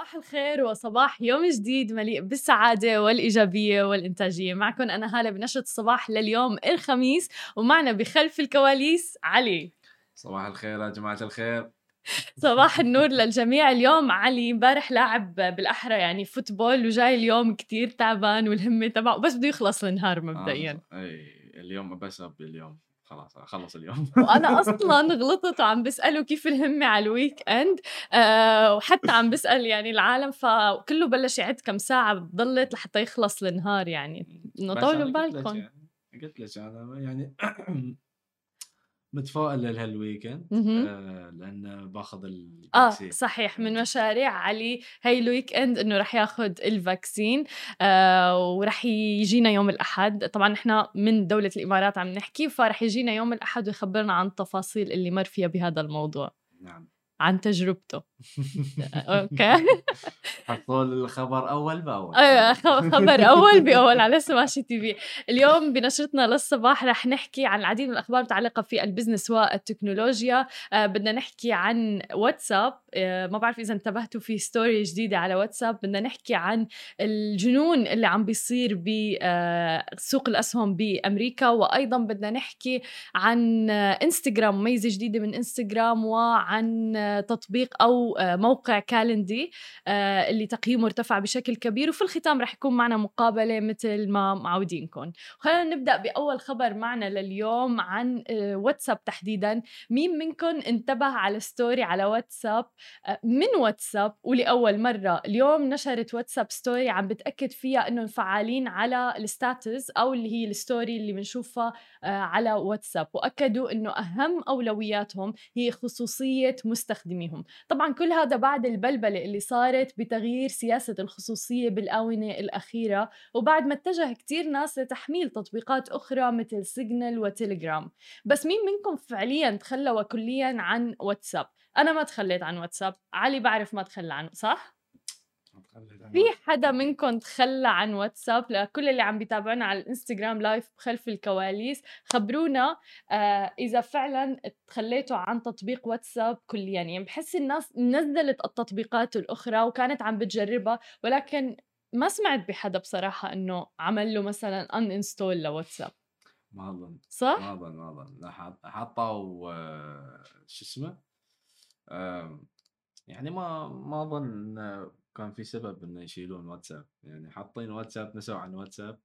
صباح الخير وصباح يوم جديد مليء بالسعادة والإيجابية والإنتاجية. معكم أنا هالة بنشرة الصباح لليوم الخميس ومعنا بخلف الكواليس علي. صباح الخير يا جماعة الخير. صباح النور للجميع. اليوم علي امبارح لاعب بالأحرى يعني football وجاي اليوم كتير تعبان والهمة تبعه بس بده يخلص النهار مبدئيا. آه. إي اليوم بس اليوم خلاص خلص اليوم. وأنا أصلا غلطت وعم بسأله كيف الهمة على ال weekend. أه وحتى عم بسأل يعني العالم فكله بلش يعد كم ساعة بضلت لحتى يخلص النهار يعني. إنه طولوا بالكم. قلت لك أنا يعني متفائل لهال weekend. آه لأن باخذ آه ال vaccine صحيح من مشاريع علي هي ال weekend إنه رح ياخذ ال vaccine آه ورح يجينا يوم الأحد. طبعا نحن من دولة الإمارات عم نحكي فرح يجينا يوم الأحد ويخبرنا عن التفاصيل اللي مر فيها بهذا الموضوع. نعم. عن تجربته. okay. حصول الخبر أول بأول. أيوه خبر أول بأول على سماشي TV. اليوم بنشرتنا للصباح رح نحكي عن العديد من الأخبار المتعلقه في ال business والتكنولوجيا. آه بدنا نحكي عن واتساب. آه ما بعرف إذا انتبهتوا في story جديدة على واتساب. بدنا نحكي عن الجنون اللي عم بيصير بسوق الأسهم بأمريكا. وأيضا بدنا نحكي عن آه، إنستغرام ميزة جديدة من إنستغرام وعن آه، تطبيق أو آه، موقع كالندلي آه، اللي تقييمه ارتفع بشكل كبير وفي الختام رح يكون معنا مقابلة مثل ما معودينكم. خلينا نبدأ بأول خبر معنا لليوم عن آه، واتساب تحديدا. مين منكم انتبه على story على واتساب؟ من واتساب؟ ولأول مرة. اليوم نشرت واتساب story عم بتأكد فيها انهم فعالين على ال status أو اللي هي ال story اللي بنشوفها على واتساب. وأكدوا إنه أهم أولوياتهم هي خصوصية مستخدميهم طبعا كل هذا بعد البلبلة اللي صارت بتغيير سياسة الخصوصية بالآونة الأخيرة وبعد ما اتجه كتير ناس لتحميل تطبيقات أخرى مثل سيجنال وتليجرام بس مين منكم فعليا تخلى كليا عن واتساب؟ أنا ما تخليت عن واتساب علي بعرف ما تخلى عنه صح؟ في حدا منكم تخلى عن واتساب؟ لكل اللي عم بيتابعونا على الإنستغرام live خلف الكواليس. خبرونا آه إذا فعلا تخليتوا عن تطبيق واتساب كليا. يعني بحس الناس نزلت التطبيقات الأخرى وكانت عم بتجربها ولكن ما سمعت بحدا بصراحة إنه عمل له مثلا ان انستول لواتساب. ما أظن. صح؟ ما أظن ما أظن. حطوا آه، شو اسمه؟ يعني ما ما أظن كان في سبب إنه يشيلون واتساب يعني حاطين واتساب نسوا عن واتساب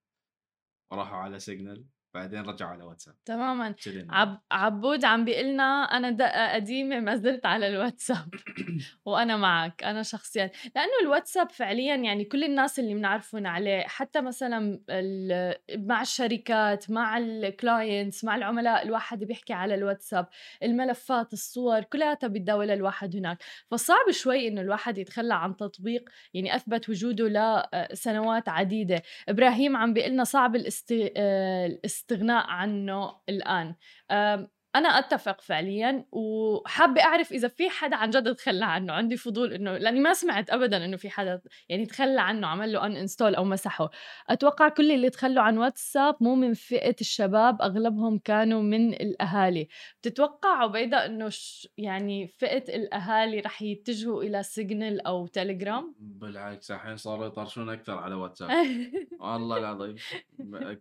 وراحوا على سيجنال. بعدين رجعوا على واتساب. تماما. عب عبود عم بيقلنا أنا دقة قديمة ما زلت على الواتساب. وأنا معك أنا شخصيا. لأنه الواتساب فعليا يعني كل الناس اللي بنعرفهم عليه حتى مثلا ال- مع الشركات مع ال clients مع العملاء الواحد بيحكي على الواتساب الملفات الصور كلها بيتداولها الواحد هناك. فصعب شوي إنه الواحد يتخلى عن تطبيق يعني أثبت وجوده لسنوات عديدة. إبراهيم عم بيقلنا صعب الاست... آه، الاستغناء عنه الآن. آم، أنا أتفق فعليا وحابة أعرف إذا في حدا عن جد تخلى عنه عندي فضول إنه لأني ما سمعت ابدا إنه في حدا يعني تخلى عنه عمل له uninstall أو مسحه. أتوقع كل اللي تخلوا عن واتساب مو من فئة الشباب أغلبهم كانوا من الأهالي. بتتوقع عبيده إنه ش- يعني فئة الأهالي رح يتجهوا إلى سيجنال أو تليجرام بالعكس الحين صاروا يطرشون أكثر على واتساب. والله العظيم.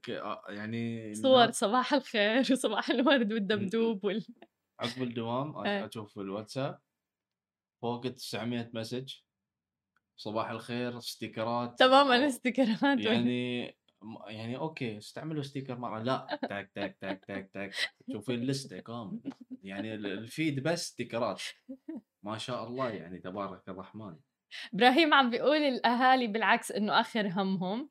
آه، يعني صور صباح الخير وصباح الورد والدبدوب وال... عقب الدوام إيه. أشوف الواتساب. فوق ال 900 message صباح الخير sticker ات تماما sticker ات يعني يعني okay استعملوا sticker مرة. لا تاك تاك تاك تاك تاك تشوفين ال list كامل يعني ال- ال feed بس sticker ات ما شاء الله يعني تبارك الرحمن. إبراهيم عم بيقول الأهالي بالعكس إنه آخر همهم.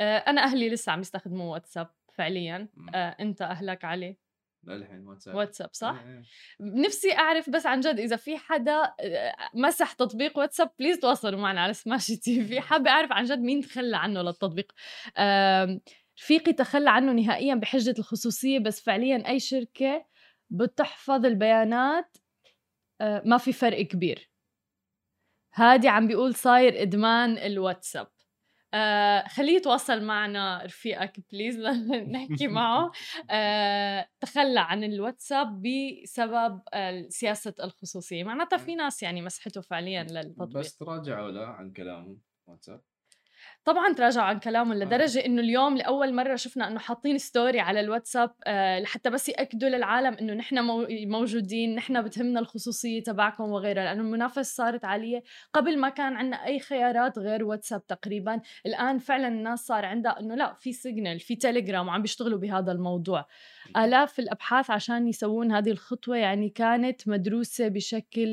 آه، أنا أهلي لسه عم يستخدموا واتساب فعليا. آه، أنت أهلك علي. للحين واتساب. واتساب صح؟ إيه، إيه. نفسي أعرف بس عن جد إذا في حدا آه، مسح تطبيق واتساب please تواصلوا معنا على سماشي TV حابة أعرف عن جد مين تخلى عنه للتطبيق. رفيقي تخلى عنه نهائيا بحجة الخصوصية بس فعليا أي شركة بتحفظ البيانات آه، ما في فرق كبير. هادي عم بيقول صاير إدمان الواتساب. آه خليه يتواصل معنا رفيقك please نحكي معه. آه تخلى عن الواتساب بسبب آه سياسة الخصوصية. معناتها في ناس يعني مسحته فعليا للتطبيق. بس تراجعوا له عن كلامه واتساب. طبعا تراجعوا عن كلامهم لدرجة إنه اليوم لأول مرة شفنا إنه حاطين story على الواتساب آه لحتى بس يأكدوا للعالم إنه نحن موجودين نحن بتهمنا الخصوصية تبعكم وغيرها لأنه المنافسة صارت عالية. قبل ما كان عندنا أي خيارات غير واتساب تقريبا الآن فعلا الناس صار عندها إنه لا في سيجنال في تيليجرام وعم بيشتغلوا بهذا الموضوع. آلاف الأبحاث عشان يسوون هذه الخطوة يعني كانت مدروسة بشكل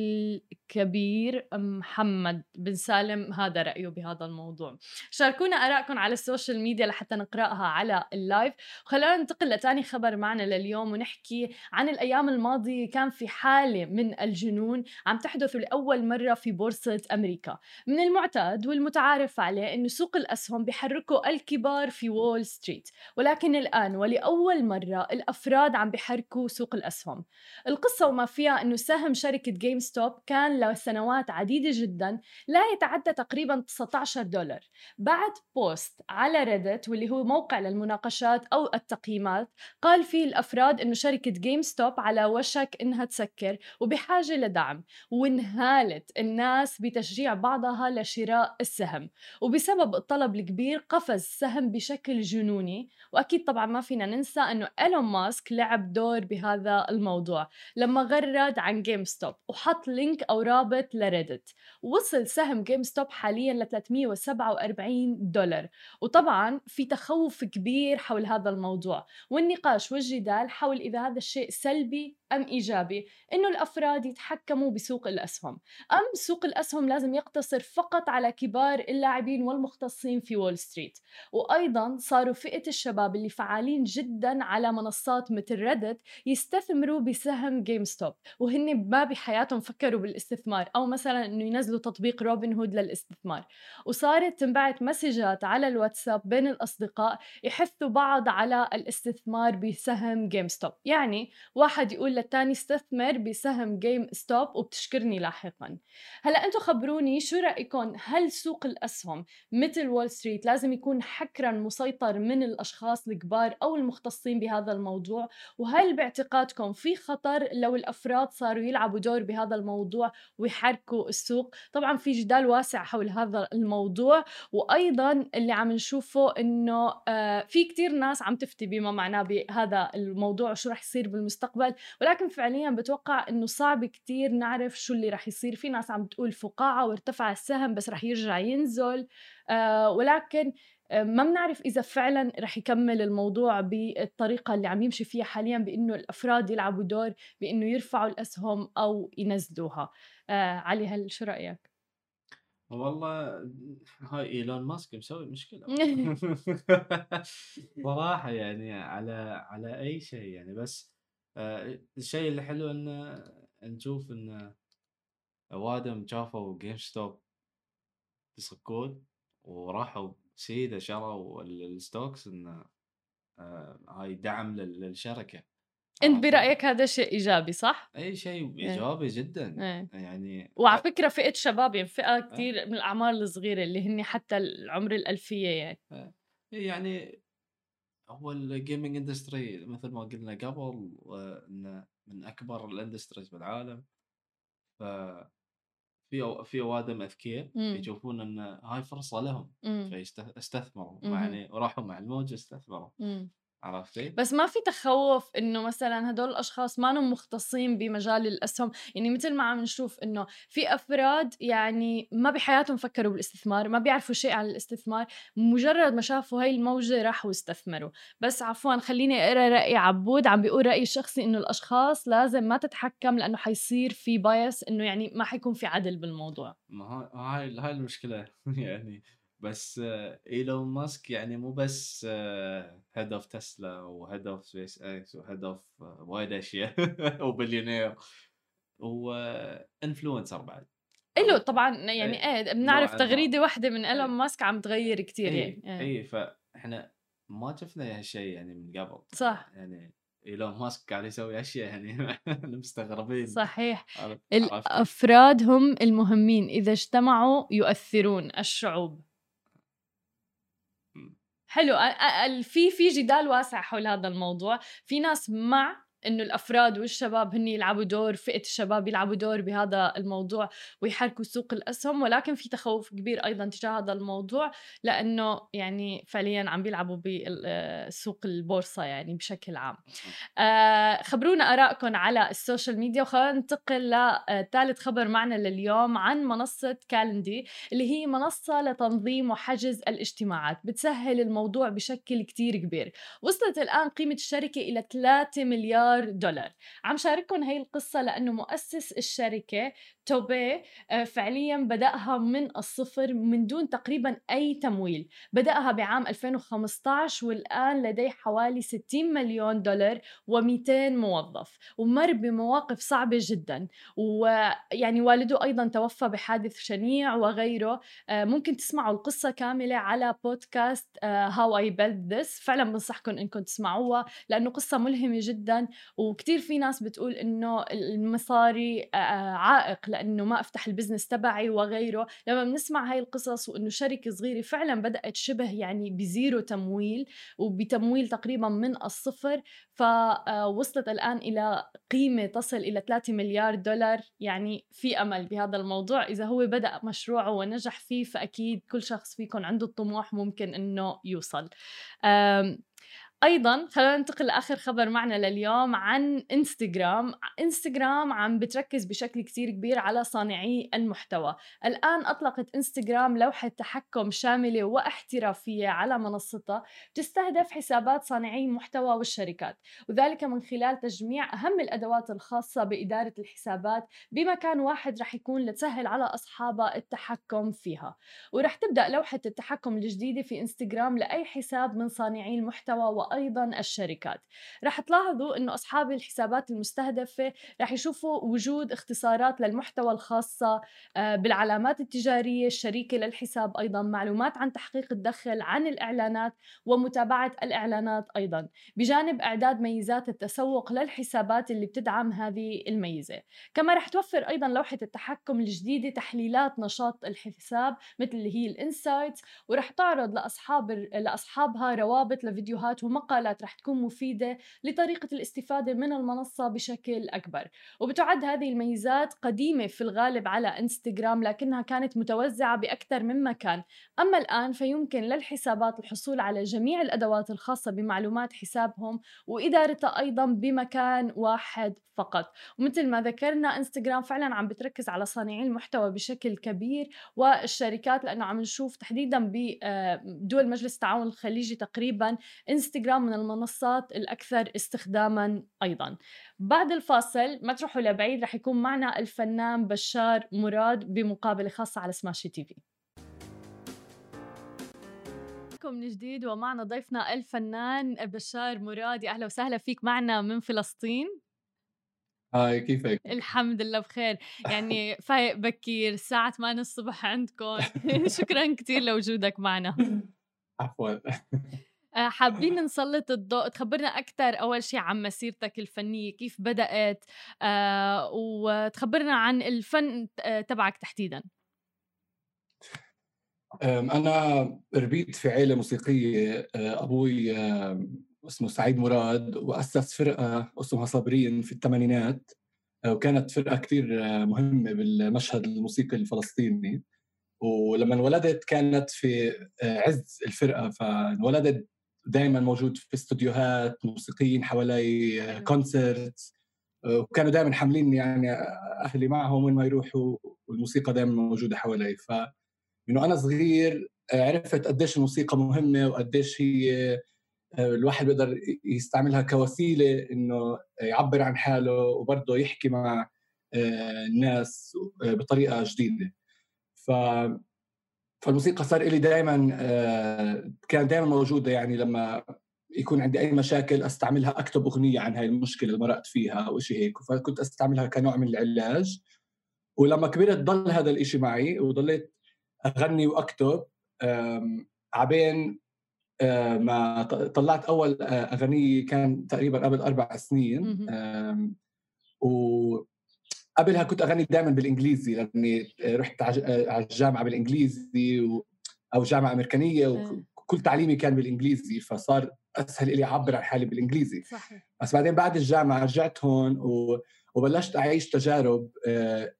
كبير محمد بن سالم هذا رأيه بهذا الموضوع. شاركونا آرائكم على ال social media لحتى نقرأها على ال live. وخلونا ننتقل لتاني خبر معنا لليوم ونحكي عن الأيام الماضية. كان في حالة من الجنون عم تحدث لأول مرة في بورصة أمريكا. من المعتاد والمتعارف عليه أنه سوق الأسهم بيحركوا الكبار في وول ستريت. ولكن الآن ولأول مرة الأفراد عم بيحركوا سوق الأسهم. القصة وما فيها أنه سهم شركة جيم ستوب كان لسنوات عديدة جدا لا يتعدى تقريبا 19 دولار. بعد post على ريدت واللي هو موقع للمناقشات أو التقييمات قال فيه الأفراد أنه شركة جيم ستوب على وشك أنها تسكر وبحاجة لدعم وانهالت الناس بتشجيع بعضها لشراء السهم. وبسبب الطلب الكبير قفز السهم بشكل جنوني وأكيد طبعا ما فينا ننسى أنه إيلون ماسك لعب دور بهذا الموضوع. لما غرد عن جيم ستوب وحط link أو رابط لريدت وصل سهم جيم ستوب حاليا ل 347 دولار. وطبعا في تخوف كبير حول هذا الموضوع والنقاش والجدال حول إذا هذا الشيء سلبي أم إيجابي إنه الأفراد يتحكموا بسوق الأسهم. أم سوق الأسهم لازم يقتصر فقط على كبار اللاعبين والمختصين في وول ستريت وأيضا صاروا فئة الشباب اللي فعالين جدا على منصات مثل ريدت يستثمروا بسهم جيم ستوب وهن ما بحياتهم فكروا بالاستثمار أو مثلا إنه ينزلوا تطبيق روبن هود للاستثمار. وصارت تنبعت messages على الواتساب بين الأصدقاء يحثوا بعض على الاستثمار بسهم جيم ستوب يعني واحد يقول للتاني استثمر بسهم جيم ستوب وبتشكرني لاحقا. هلأ أنتم خبروني شو رأيكم؟ هل سوق الأسهم مثل وول ستريت لازم يكون حكرا مسيطر من الأشخاص الكبار أو المختصين بهذا الموضوع؟ وهل باعتقادكم في خطر لو الأفراد صاروا يلعبوا دور بهذا الموضوع ويحركوا السوق؟ طبعا في جدال واسع حول هذا الموضوع وأيضا اللي عم نشوفه إنه آه، في كتير ناس عم تفتي بما معناه بهذا الموضوع وشو رح يصير بالمستقبل ولكن فعليا بتوقع إنه صعب كتير نعرف شو اللي رح يصير. في ناس عم تقول فقاعة وارتفع السهم بس رح يرجع ينزل آه ولكن ما بنعرف إذا فعلا رح يكمل الموضوع بالطريقة اللي عم يمشي فيها حاليا بإنه الأفراد يلعبوا دور بإنه يرفعوا الأسهم أو ينزلوها. آه علي هل شو رأيك؟ والله هاي إيلون ماسك مسوي مشكلة. صراحة يعني على على أي شيء يعني. بس آه، الشيء الحلو انه نشوف إن أوادم شافوا جيم ستوب يصكون وراحوا سيده شروا ال stocks انه آه، هاي دعم للشركة أنت برأيك هذا شيء إيجابي صح؟ إي شيء إيه. إيجابي جدا إيه. يعني وعلى فكرة فئة شباب يعني فئة. كثير من الاعمار الصغيرة اللي هن حتى العمر الألفية يعني إيه، يعني هو ال gaming industry مثل ما قلنا قبل إنه من أكبر ال industries بالعالم ف في في أوادم أذكياء إمم. يشوفون إن هاي فرصة لهم إمم. فيستثمروا يعني وراحوا مع الموج استثمروا إمم. عرفتي؟ بس ما في تخوف إنه مثلا هدول الأشخاص ما هم مختصين بمجال الأسهم، يعني مثل ما عم نشوف إنه في أفراد يعني ما بحياتهم فكروا بالاستثمار، ما بيعرفوا شيء عن الاستثمار، مجرد ما شافوا هاي الموجة راحوا استثمروا، بس عفوا خليني أقرأ رأي عبود عم بيقول رايي الشخصي إنه الأشخاص لازم ما تتحكم لأنه حيصير في بايس إنه يعني ما حيكون في عدل بالموضوع. ما هاي هاي المشكلة يعني بس إيلون ماسك يعني مو بس head of تسلا و head of سبيس إكس و head of وايد أشياء و billionaire. و influencer بعد. له طبعا يعني إيه, إيه، بنعرف تغريدة واحدة من إيلون ماسك عم تغير كثير يعني اي إيه. فإحنا ما شفنا هالشيء يعني من قبل. صح. يعني إيلون ماسك قاعد يسوي أشياء يعني مستغربين. صحيح. الأفراد هم المهمين. إذا اجتمعوا يؤثرون الشعوب. حلو في في جدال واسع حول هذا الموضوع. في ناس مع إنه الأفراد والشباب هن يلعبوا دور فئة الشباب يلعبوا دور بهذا الموضوع ويحركوا سوق الأسهم. ولكن في تخوف كبير أيضا تجاه هذا الموضوع لأنه يعني فعليا عم بيلعبوا بسوق البورصة يعني بشكل عام. آه خبرونا آرائكم على ال social media وخلينا ننتقل لثالث خبر معنا لليوم عن منصة كالندلي اللي هي منصة لتنظيم وحجز الاجتماعات. بتسهل الموضوع بشكل كتير كبير. وصلت الآن قيمة الشركة إلى 3 مليار مليار دولار. عم شارككم هي القصة لأنه مؤسس الشركة توبي آه، فعليا بدأها من الصفر من دون تقريبا أي تمويل. بدأها بعام 2015 والآن لديه حوالي 60 مليون دولار و200 موظف ومر بمواقف صعبة جدا. ويعني والده أيضا توفى بحادث شنيع وغيره. آه، ممكن تسمعوا القصة كاملة على بودكاست How I Built This فعلا بنصحكم انكم تسمعوها لأنه قصة ملهمة جدا. وكتير في ناس بتقول إنه المصاري آه، عائق لأنه ما أفتح ال business تبعي وغيره. لما بنسمع هاي القصص وإنه شركة صغيرة فعلا بدأت شبه يعني ب zero تمويل وبتمويل تقريبا من الصفر فوصلت الآن إلى قيمة تصل إلى 3 مليار دولار. يعني في أمل بهذا الموضوع. إذا هو بدأ مشروعه ونجح فيه فأكيد كل شخص فيكم عنده الطموح ممكن إنه يوصل. أيضا خلينا ننتقل لآخر خبر معنا لليوم عن انستغرام انستغرام عم بتركز بشكل كتير كبير على صانعي المحتوى. الآن أطلقت انستغرام لوحة تحكم شاملة واحترافية على منصتها تستهدف حسابات صانعي المحتوى والشركات وذلك من خلال تجميع أهم الأدوات الخاصة بإدارة الحسابات بمكان واحد رح يكون لتسهل على أصحابها التحكم فيها. ورح تبدأ لوحة التحكم الجديدة في انستغرام لأي حساب من صانعي المحتوى وأيضا الشركات. رح تلاحظوا إنه أصحاب الحسابات المستهدفة رح يشوفوا وجود اختصارات للمحتوى الخاصة آه، بالعلامات التجارية الشريكة للحساب أيضا معلومات عن تحقيق الدخل عن الإعلانات ومتابعة الإعلانات أيضا. بجانب إعداد ميزات التسوق للحسابات اللي بتدعم هذه الميزة. كما رح توفر أيضا لوحة التحكم الجديدة تحليلات نشاط الحساب مثل اللي هي الانسايتس ورح تعرض لأصحاب لأصحابها روابط لفيديوهات ومقاطع مقالات رح تكون مفيدة لطريقة الاستفادة من المنصة بشكل أكبر. وبتعد هذه الميزات قديمة في الغالب على إنستغرام لكنها كانت متوزعة بأكثر من مكان. أما الآن فيمكن للحسابات الحصول على جميع الأدوات الخاصة بمعلومات حسابهم وإدارتها أيضا بمكان واحد فقط. ومثل ما ذكرنا إنستغرام فعلا عم بتركز على صانعي المحتوى بشكل كبير والشركات لأنه عم نشوف تحديدا بدول آه، مجلس التعاون الخليجي تقريبا إنستغرام من المنصات الأكثر استخداما أيضا. بعد الفاصل ما تروحوا لبعيد رح يكون معنا الفنان بشار مراد بمقابلة خاصة على سماشي تي في. من جديد ومعنا ضيفنا الفنان بشار مراد. أهلا وسهلا فيك معنا من فلسطين. هاي كيفك؟ الحمد لله بخير. يعني فايق بكير الساعة 8 الصبح عندكم. شكرا كثير لوجودك معنا. عفوا. حابين نسلط الضوء تخبرنا أكثر أول شيء عن مسيرتك الفنية كيف بدأت آه وتخبرنا عن الفن آه، تبعك تحديدا. أنا ربيت في عائلة موسيقية آه، أبوي اسمه سعيد مراد وأسس فرقة اسمها صابرين في الثمانينات آه، وكانت فرقة كثير آه، مهمة بالمشهد الموسيقي الفلسطيني. ولما انولدت كانت في آه، عز الفرقة فانولدت دائما موجود في استوديوهات موسيقيين حوالي كونسرت وكانوا دائما حاملين يعني أهلي معهم وين ما يروحوا والموسيقى دائما موجودة حوالي. ف من وأنا صغير عرفت قديش الموسيقى مهمة وقديش هي الواحد بيقدر يستعملها كوسيلة إنه يعبر عن حاله وبرضه يحكي مع آه، الناس آه، بطريقة جديدة. ف فالموسيقى صار لي دائما آه، كان دائما موجودة يعني لما يكون عندي أي مشاكل أستعملها أكتب أغنية عن هاي المشكلة اللي مرقت فيها أو شيء هيك. فكنت أستعملها كنوع من العلاج. ولما كبرت ضل هذا الإشي معي وضليت أغني وأكتب عبين آه، ما طلعت أول آه، أغنية كان تقريبا قبل أربع سنين. وقبلها كنت أغني دائما بالإنجليزي لأني رحت على الجامعة بالإنجليزي أو جامعة أمريكانية كل تعليمي كان بالإنجليزي فصار أسهل لي أعبر عن حالي بالإنجليزي. صحيح. بس بعدين بعد الجامعة رجعت هون و... وبلشت أعيش تجارب آه،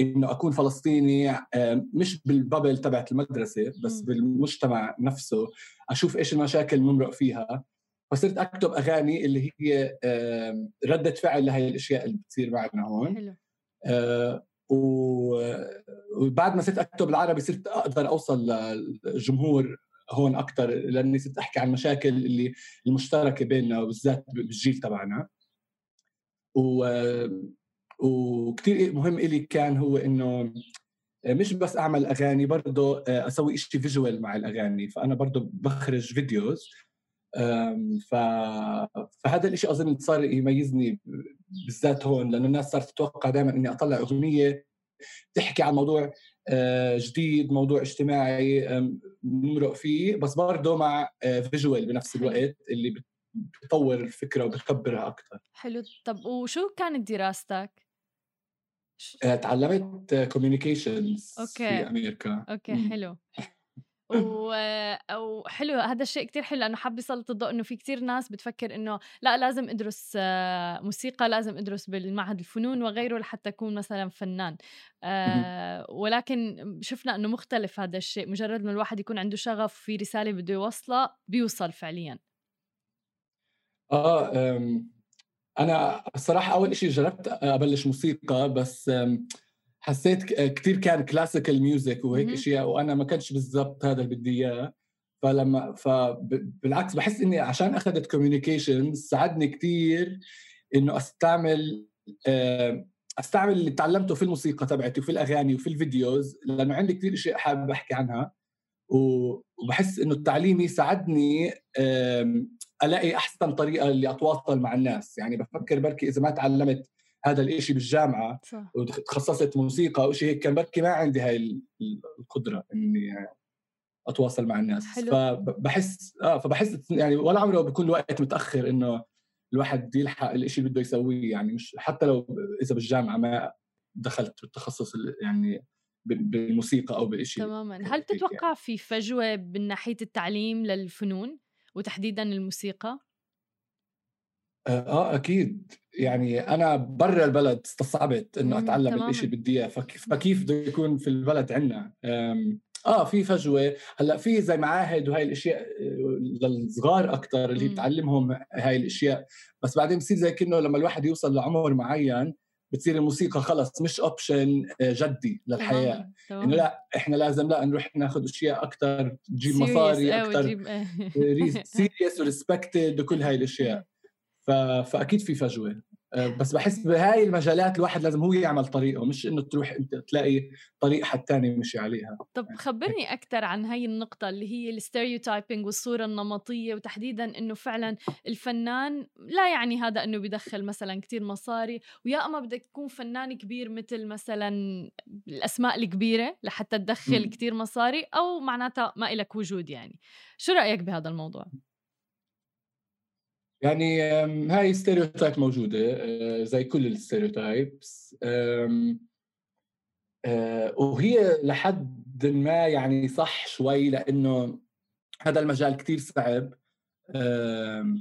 إنه أكون فلسطيني آه، مش بالبابل تبعت المدرسة بس مم. بالمجتمع نفسه أشوف إيش المشاكل الممرق فيها. فصرت أكتب أغاني اللي هي آه، ردة فعل لهي الأشياء اللي بتصير معنا هون. حلو. آه، وبعد ما صرت أكتب العربي صرت أقدر أوصل للجمهور هون أكثر لأني صرت أحكي عن المشاكل اللي المشتركة بيننا وبالذات بالجيل تبعنا. و وكثير مهم إلي كان هو إنه مش بس أعمل أغاني برضه أسوي شيء فيجوال مع الأغاني. فأنا برضه بخرج فيديوز ف... فهذا الشيء أظن صار يميزني بالذات هون لأنه الناس صارت تتوقع دائما إني أطلع أغنية تحكي عن موضوع آه، جديد موضوع اجتماعي نمرق فيه بس برضه مع visual بنفس حلو. الوقت اللي بت- بتطور الفكرة وبتكبرها أكثر حلو طب وشو كانت دراستك؟ ش- تعلمت communications okay. في أمريكا okay. حلو و... أو حلو هذا الشيء كتير حلو لأنه حاب يسلط الضوء إنه في كتير ناس بتفكر إنه لا لازم أدرس آه، موسيقى لازم أدرس بالمعهد الفنون وغيره لحتى أكون مثلا فنان. آه ولكن شفنا إنه مختلف هذا الشيء مجرد ما الواحد يكون عنده شغف في رسالة بده يوصلها بيوصل فعليا. آه أنا الصراحة أول شيء جربت أبلش موسيقى بس حسيت ك- كتير كان classical music وهيك. أشياء وأنا ما كانش بالضبط هذا اللي بدي إياه. فلما فبالعكس بحس إني عشان أخذت communication ساعدني كتير إنه أستعمل آم، أستعمل اللي تعلمته في الموسيقى تبعتي وفي الأغاني وفي الفيديوز لأنه عندي كثير أشياء حابب أحكي عنها. وبحس إنه التعليمي ساعدني ألاقي أحسن طريقة اللي أتواصل مع الناس. يعني بفكر بركي إذا ما تعلمت هذا الإشي بالجامعة صح. وتخصصت موسيقى أو شيء هيك كان بركي ما عندي هاي ال- القدرة إني أتواصل مع الناس. حلو. فبحس آه فبحس يعني ولا عمره بيكون الوقت متأخر إنه الواحد يلحق الشيء اللي بده يسويه. يعني مش حتى لو إذا بالجامعة ما دخلت بالتخصص ال- يعني بال- بالموسيقى أو بالشيء تماما. هل هيك بتتوقع في فجوة من ناحية التعليم للفنون وتحديدا الموسيقى؟ آه أكيد يعني أنا برا البلد استصعبت إنه مم، أتعلم. الشيء اللي بدي اياه فكيف فكيف بده يكون في البلد عندنا آه في فجوة هلأ في زي معاهد وهي الأشياء آه، للصغار أكثر اللي هي مم. بتعلمهم هاي الأشياء بس بعدين بصير زي كأنه لما الواحد يوصل لعمر معين بتصير الموسيقى خلص مش option جدي للحياة إنه. لأ إحنا لازم لأ نروح ناخذ أشياء أكثر تجيب مصاري أكثر. serious و respected وكل هاي الأشياء. فأكيد في فجوه أه، بس بحس بهاي المجالات الواحد لازم هو يعمل طريقه مش إنه تروح أنت تلاقي طريق حد تاني مشي عليها طب خبرني أكثر عن هاي النقطة اللي هي ال stereotyping والصورة النمطية وتحديدا إنه فعلا الفنان لا يعني هذا إنه بيدخل مثلا كتير مصاري ويا أما بدك تكون فنان كبير مثل مثلا الأسماء الكبيرة لحتى تدخل مم. كتير مصاري أو معناتها ما إلك وجود يعني شو رأيك بهذا الموضوع؟ يعني هاي stereotype موجودة أه، زي كل ال stereotypes أه، وهي لحد ما يعني صح شوي لأنه هذا المجال كتير صعب أه،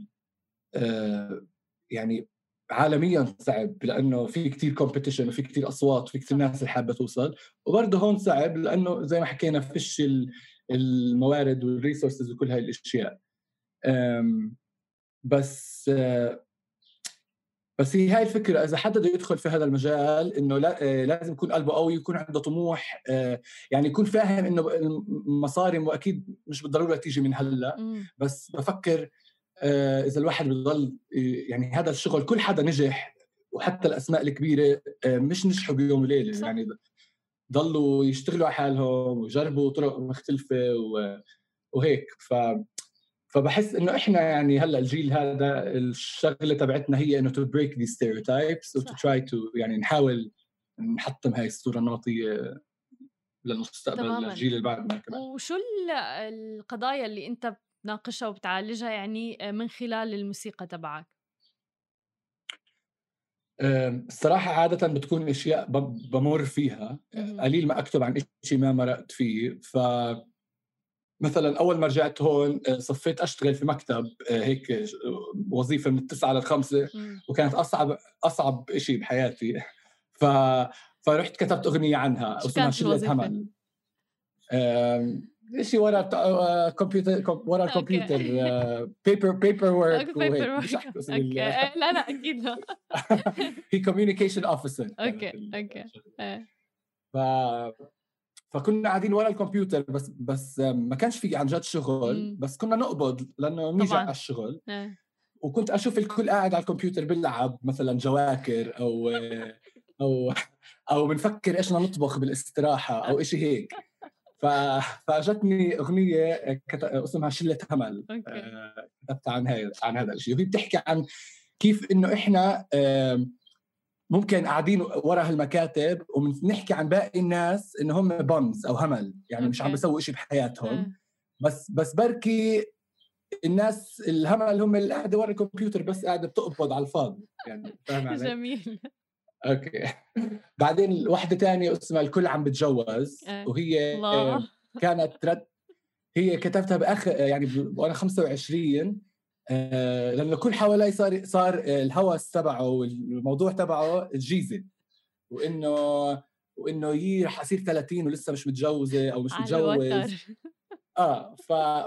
يعني عالميا صعب لأنه في كتير competition وفي كتير أصوات وفي كتير. ناس حابة توصل وبرضه هون صعب لأنه زي ما حكينا فيش ال- الموارد وال resources وكل هاي الأشياء بس بس هي هاي الفكرة إذا حدا بده يدخل في هذا المجال إنه لا لازم يكون قلبه قوي يكون عنده طموح يعني يكون فاهم إنه المصاري وأكيد مش بالضرورة تيجي من هلأ مم. بس بفكر إذا الواحد بضل يعني هذا الشغل كل حدا نجح وحتى الأسماء الكبيرة مش نجحوا بيوم وليلة. يعني ضلوا يشتغلوا على حالهم ويجربوا طرق مختلفة وهيك ف فبحس إنه إحنا يعني هلأ الجيل هذا الشغلة تبعتنا هي إنه to break the stereotypes و to. try to يعني نحاول نحطم هاي الصورة النمطيه للمستقبل تماماً. للجيل اللي بعدنا كمان وشو ال- القضايا اللي أنت بتناقشها وبتعالجها يعني من خلال الموسيقى تبعك؟ أم، الصراحة عادة بتكون أشياء ب- بمر فيها. قليل ما أكتب عن شيء ما مرقت فيه ف مثلا أول ما رجعت هون آه، صفيت أشتغل في مكتب آه، هيك آه، وظيفة من التسعة للخمسه. وكانت أصعب أصعب شيء بحياتي ف فرحت كتبت أغنية عنها اسمها شلة؟ همل شيء ورا كمبيوتر كم- ورا. الكمبيوتر paper paper work أوكي لا لا أكيد هي communication officer أوكي. إيه. ف فكنا قاعدين ورا الكمبيوتر بس بس ما كانش في عن جد شغل. بس كنا نقبض لأنه نيجي. على الشغل إيه. وكنت أشوف الكل قاعد على الكمبيوتر بيلعب مثلا جواكر أو أو أو بنفكر إيش بدنا نطبخ بالاستراحة أو شيء هيك. فأجتني أغنية. اسمها شلة همل آه، كتبت عن هذا عن هذا الشيء وهي بتحكي عن كيف إنه إحنا ممكن قاعدين ورا هالمكاتب وبنحكي عن باقي الناس انه هم بمز أو همل يعني مش عم. بيسووا شيء بحياتهم. بس بس بركي الناس الهمل هم اللي قاعدة ورا الكمبيوتر بس قاعدة بتقبض على الفاضي يعني فاهم علي؟ جميل أوكي بعدين واحدة تانية اسمها الكل عم بتجوز إيه. وهي الله آه، كانت رد هي كتبتها باخ يعني وأنا 25 آه، لأنه كل حوالي صار صار آه، الهوس تبعه والموضوع تبعه الجيزة وإنه وإنه يي رح أصير 30 ولسه مش متجوزة أو مش متجوز آه.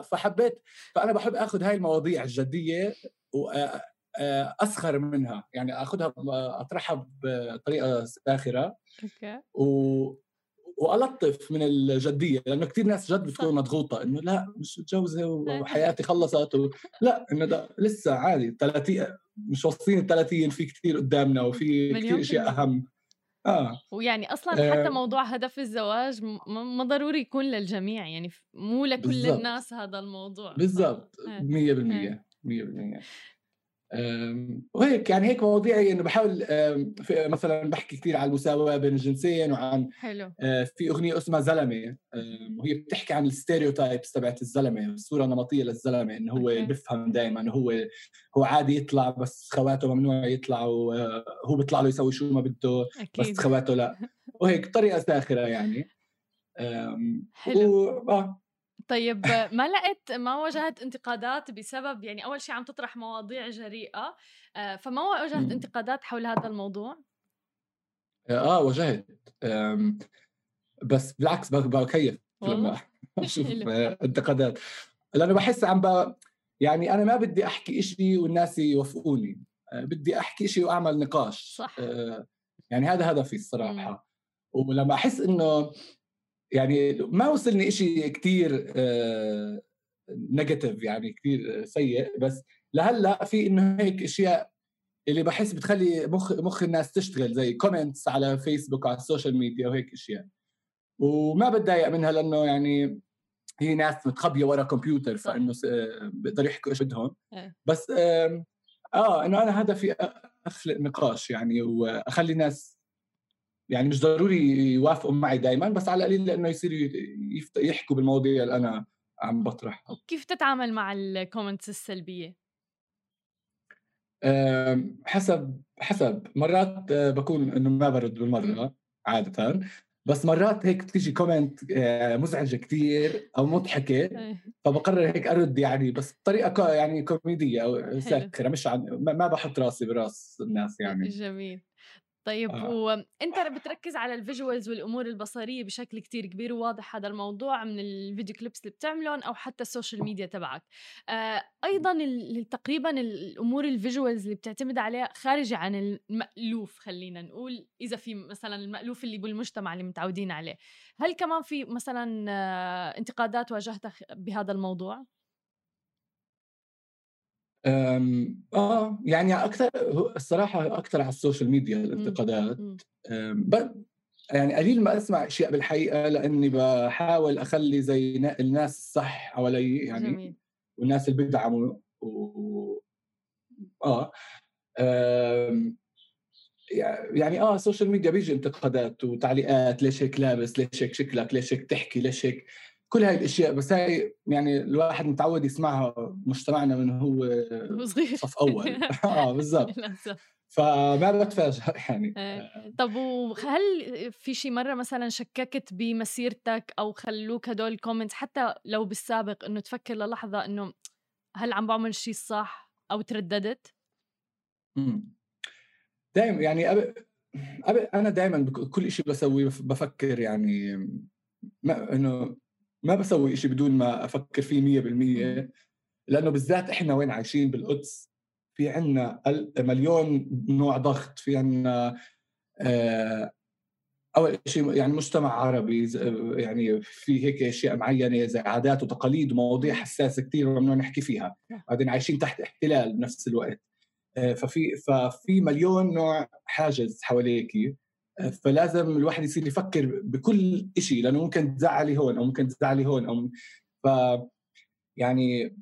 فحبيت فأنا بحب آخذ هاي المواضيع الجدية واسخر منها يعني آخذها أطرحها بطريقة ساخره أوكي. وألطف من الجدية لأنه كثير ناس جد بتكون مضغوطة إنه لا مش متجوزة وحياتي خلصت و... لا إنه ده لسه عادي 30 مش واصلين ال 30 في كثير قدامنا وفي كثير أشياء. أهم. آه. ويعني أصلا حتى آه. موضوع هدف الزواج ما ضروري يكون للجميع يعني مو لكل بالضبط. الناس هذا الموضوع. بالضبط. إيه. 100% 100% أم، وهيك يعني هيك مواضيعي إنه بحاول مثلا بحكي كثير عن المساواة بين الجنسين وعن حلو. آه، في أغنية اسمها زلمة وهي بتحكي عن الستيريوتايبس تبعت الزلمة الصورة النمطيه للزلمة إنه هو. اللي بيفهم دائما هو هو عادي يطلع بس خواته ممنوع يطلعوا آه، هو بيطلع له يسوي شو ما بده أكيد. بس خواته لا. وهيك بطريقة ساخرة يعني. حلو. و... آه. طيب ما لقيت ما واجهت انتقادات بسبب يعني أول شيء عم تطرح مواضيع جريئة آه، فما واجهت. انتقادات حول هذا الموضوع آه واجهت أم، بس بالعكس بك- بكيف؟ لما أشوف. آه، انتقادات لأنه بحس عم ب... يعني أنا ما بدي أحكي إشي والناس يوافقوني آه، بدي أحكي إشي وأعمل نقاش صح. آه، يعني هذا هدفي الصراحة ولما أحس إنه يعني ما وصلني إشي كتير negative يعني كتير سيء بس لهلأ في إنه هيك أشياء اللي بحس بتخلي مخ مخ الناس تشتغل زي comments على فيسبوك وعلى ال social media وهيك أشياء وما بتضايق منها لأنه يعني هي ناس متخبية ورا كمبيوتر. فإنه س- بيقدروا يحكوا إيش بدهم إيه. بس آه إنه أنا هدفي أخلق نقاش يعني وأخلي الناس يعني مش ضروري يوافقوا معي دائما بس على القليل لأنه يصيروا ي- يفت- يحكوا بالمواضيع اللي أنا عم بطرحها. كيف تتعامل مع ال comments السلبية؟ حسب حسب. مرات آه، بكون إنه ما برد بالمرة عادة بس مرات هيك تيجي comment آه، مزعجة كثير أو مضحكة إيه. فبقرر هيك أرد يعني بس بطريقة يعني كوميدية أو ساخره مش عن ما بحط راسي براس الناس يعني. جميل. طيب آه. وأنت بتركز على ال visuals والأمور البصرية بشكل كتير كبير وواضح هذا الموضوع من ال video clips اللي بتعملهم أو حتى ال social media تبعك. آه أيضا تقريبا الأمور ال visuals اللي بتعتمد عليها خارجه عن المألوف خلينا نقول إذا في مثلا المألوف اللي بالمجتمع اللي متعودين عليه. هل كمان في مثلا آه انتقادات واجهتها خ- بهذا الموضوع؟ آه يعني أكثر الصراحة أكثر على ال social media الإنتقادات مم. أم، ب- يعني قليل ما أسمع أشياء بالحقيقة لأني بحاول أخلي زي نا- الناس الصح حوالي يعني جميل والناس اللي بيدعموا و... آه أم، يعني آه ال social media بيجي انتقادات وتعليقات ليش هيك لابس ليش هيك شكلك ليش هيك تحكي ليش هيك كل هاي الأشياء بس هاي يعني الواحد متعود يسمعها مجتمعنا من هو صغير. صف أول. آه بالضبط. فما بتفاجئ يعني. إيه. طب وهل في شي مرة مثلا شككت بمسيرتك أو خلوك هدول ال comments حتى لو بالسابق إنه تفكر للحظة إنه هل عم بعمل الشيء الصح أو ترددت؟ دائما يعني أب... أب... أنا دائما بكل شيء بسويه بفكر يعني ما إنه ما بسوي شيء بدون ما أفكر فيه 100% لأنه بالذات إحنا وين عايشين بالقدس في عنا مليون نوع ضغط في عنا آه، أول شيء يعني مجتمع عربي يعني في هيك أشياء معينة زي عادات وتقاليد ومواضيع حساسة كثير ممنوع نحكي فيها. بعدين عايشين تحت احتلال بنفس الوقت. آه، ففي ففي مليون نوع حاجز حواليك آه، فلازم الواحد يصير يفكر بكل شيء لأنه ممكن تزعلي هون أو ممكن تزعلي هون أو ف يعني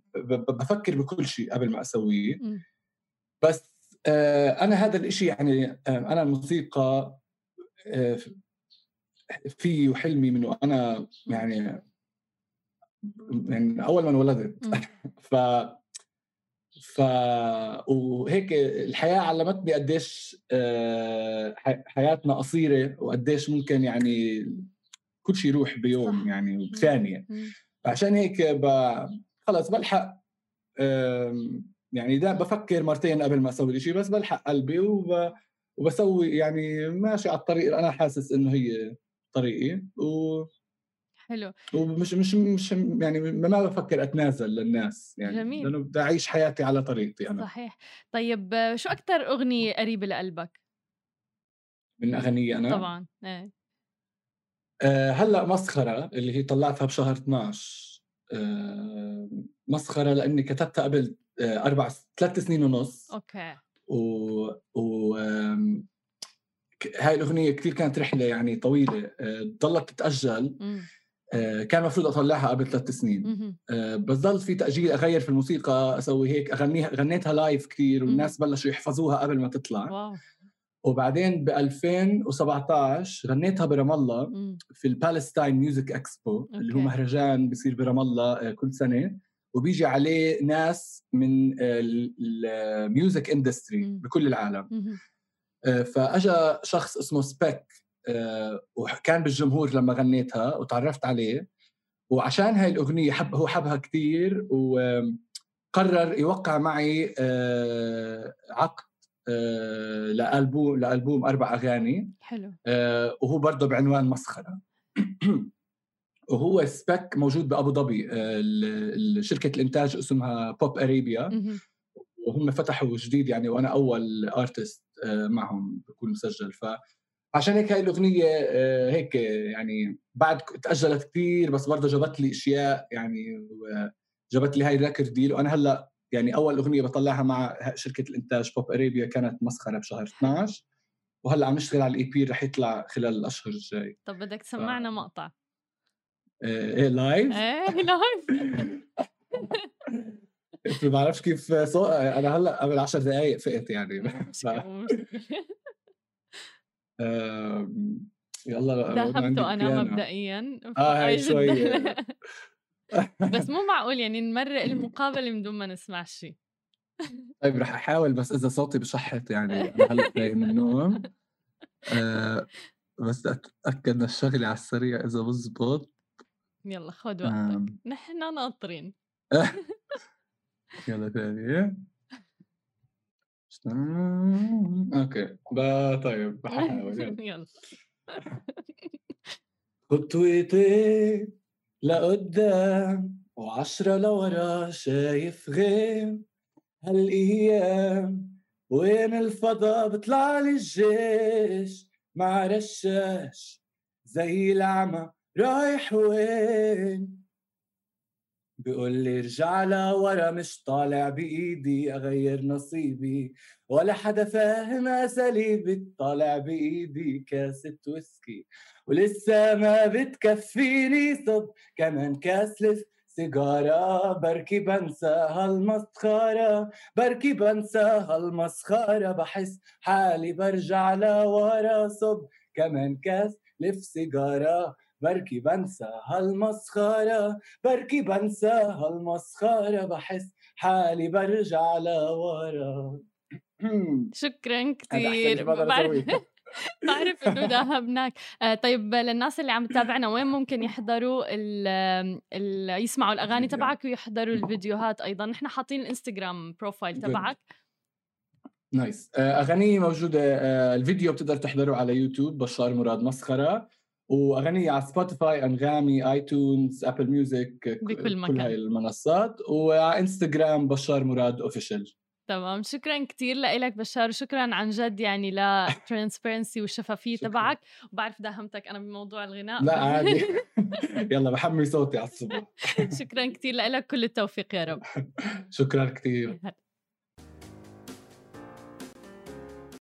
بفكر بكل شيء قبل ما أسويه. بس آه، أنا هذا الشيء يعني آه، أنا الموسيقى آه، في وحلمي منه أنا يعني يعني أول ما انولدت. ف ف وهيك الحياة علمتني قديش حياتنا قصيرة وقديش ممكن يعني كل شيء يروح بيوم يعني بثانيه عشان هيك ب... خلص بلحق يعني ده بفكر مرتين قبل ما أسوي شيء بس بلحق قلبي وب... وبسوي يعني ماشي على الطريق اللي أنا حاسس إنه هي طريقي. و حلو. ومش مش مش يعني ما بفكر أتنازل للناس يعني جميل. لأنه بدي أعيش حياتي على طريقتي أنا. صحيح. طيب شو أكثر أغنية قريبة لقلبك؟ من اغنيه أنا؟ طبعا إيه. أه هلأ مسخرة اللي هي طلعتها بشهر 12 أه مسخرة لأني كتبتها قبل آه، أربع ثلاث سنين ونص. أوكي. و, و... هاي الأغنية كثير كانت رحلة يعني طويلة. آه، ضلت تتأجل. آه، كان المفروض اطلعها قبل ثلاث سنين. بس ضل في تأجيل أغير في الموسيقى أسوي هيك أغنيها غنيتها live كثير والناس بلشوا يحفظوها قبل ما تطلع. wow. وبعدين ب 2017 غنيتها برام الله في ال Palestine Music Expo اللي هو مهرجان بيصير برام الله كل سنة. وبيجي عليه ناس من ال music industry بكل العالم. آه، فأجا شخص اسمه سبيك آه، وكان بالجمهور لما غنيتها وتعرفت عليه وعشان هاي الأغنية حب هو حبها كثير وقرر يوقع معي آه، عقد لالبوم لألبوم أربع أغاني حلو. وهو برضه بعنوان مسخرة. وهو سبيك موجود بأبو ظبي آه، شركة الإنتاج اسمها PopArabia وهم فتحوا جديد يعني وأنا أول artist آه، معهم بكون مسجل. ف عشان هيك هاي الأغنية آه، هيك يعني بعد تأجلت كثير بس برضه جابت لي أشياء يعني جابت لي هاي ال record deal. وأنا هلأ يعني أول أغنية بطلعها مع شركة الإنتاج PopArabia كانت مسخرة بشهر 12 وهلأ عم نشتغل على ال EP رح يطلع خلال الأشهر الجاي. طب بدك تسمعنا ف... مقطع إيه live؟ إيه live ما بعرفش كيف صو... أنا هلأ قبل 10 دقائق فقت يعني. يلا ذهبت أنا مبدئيا آه هي شوي بس مو معقول يعني نمرق المقابلة من دون ما نسمع شيء طيب رح أحاول بس إذا صوتي بشحت يعني هلأ جاي من النوم. أه بس أتأكد من الشغله على السريع إذا بزبط. يلا خذ وقتك. آم. نحن ناطرين. يلا ثانية. okay با طيب بحاول يلا خطوتين لقدام وعشرة لورا شايف غيم هالأيام وين الفضا بطلع لي الجيش؟ مع رشاش زي العمى رايح وين؟ بيقول لي ارجع لورا مش طالع بإيدي أغير نصيبي ولا حدا فاهم أساليبي طالع بإيدي كاسة ويسكي ولسه ما بتكفيني صب كمان كاس لف سيجارة بركي بنسى هالمسخرة بركي بنسى هالمسخرة بحس حالي برجع لورا صب كمان كاس لف سيجارة. بركي بنسى هالمسخرة بركي بنسى هالمسخرة بحس حالي برجع لورا. شكرا كثير بعرف إنه داهمناك آه طيب للناس اللي عم تتابعنا وين ممكن يحضروا ال ال يسمعوا الأغاني. تبعك ويحضروا الفيديوهات أيضا؟ نحن حاطين الإنستغرام profile. تبعك. nice آه، اغانيه موجودة آه، الفيديو بتقدر تحضره على يوتيوب بشار مراد مسخرة. واغانيه على Spotify أنغامي iTunes Apple Music بكل كل مكان. هاي المنصات. وعلى إنستغرام بشار مراد official تمام. شكرا كثير لك بشار وشكرا عن جد يعني لل transparency والشفافية. تبعك. وبعرف داهمتك أنا بموضوع الغناء. لا عادي. يلا بحمي صوتي على الصبح. شكرا كثير لك كل التوفيق يا رب. شكرا كثير.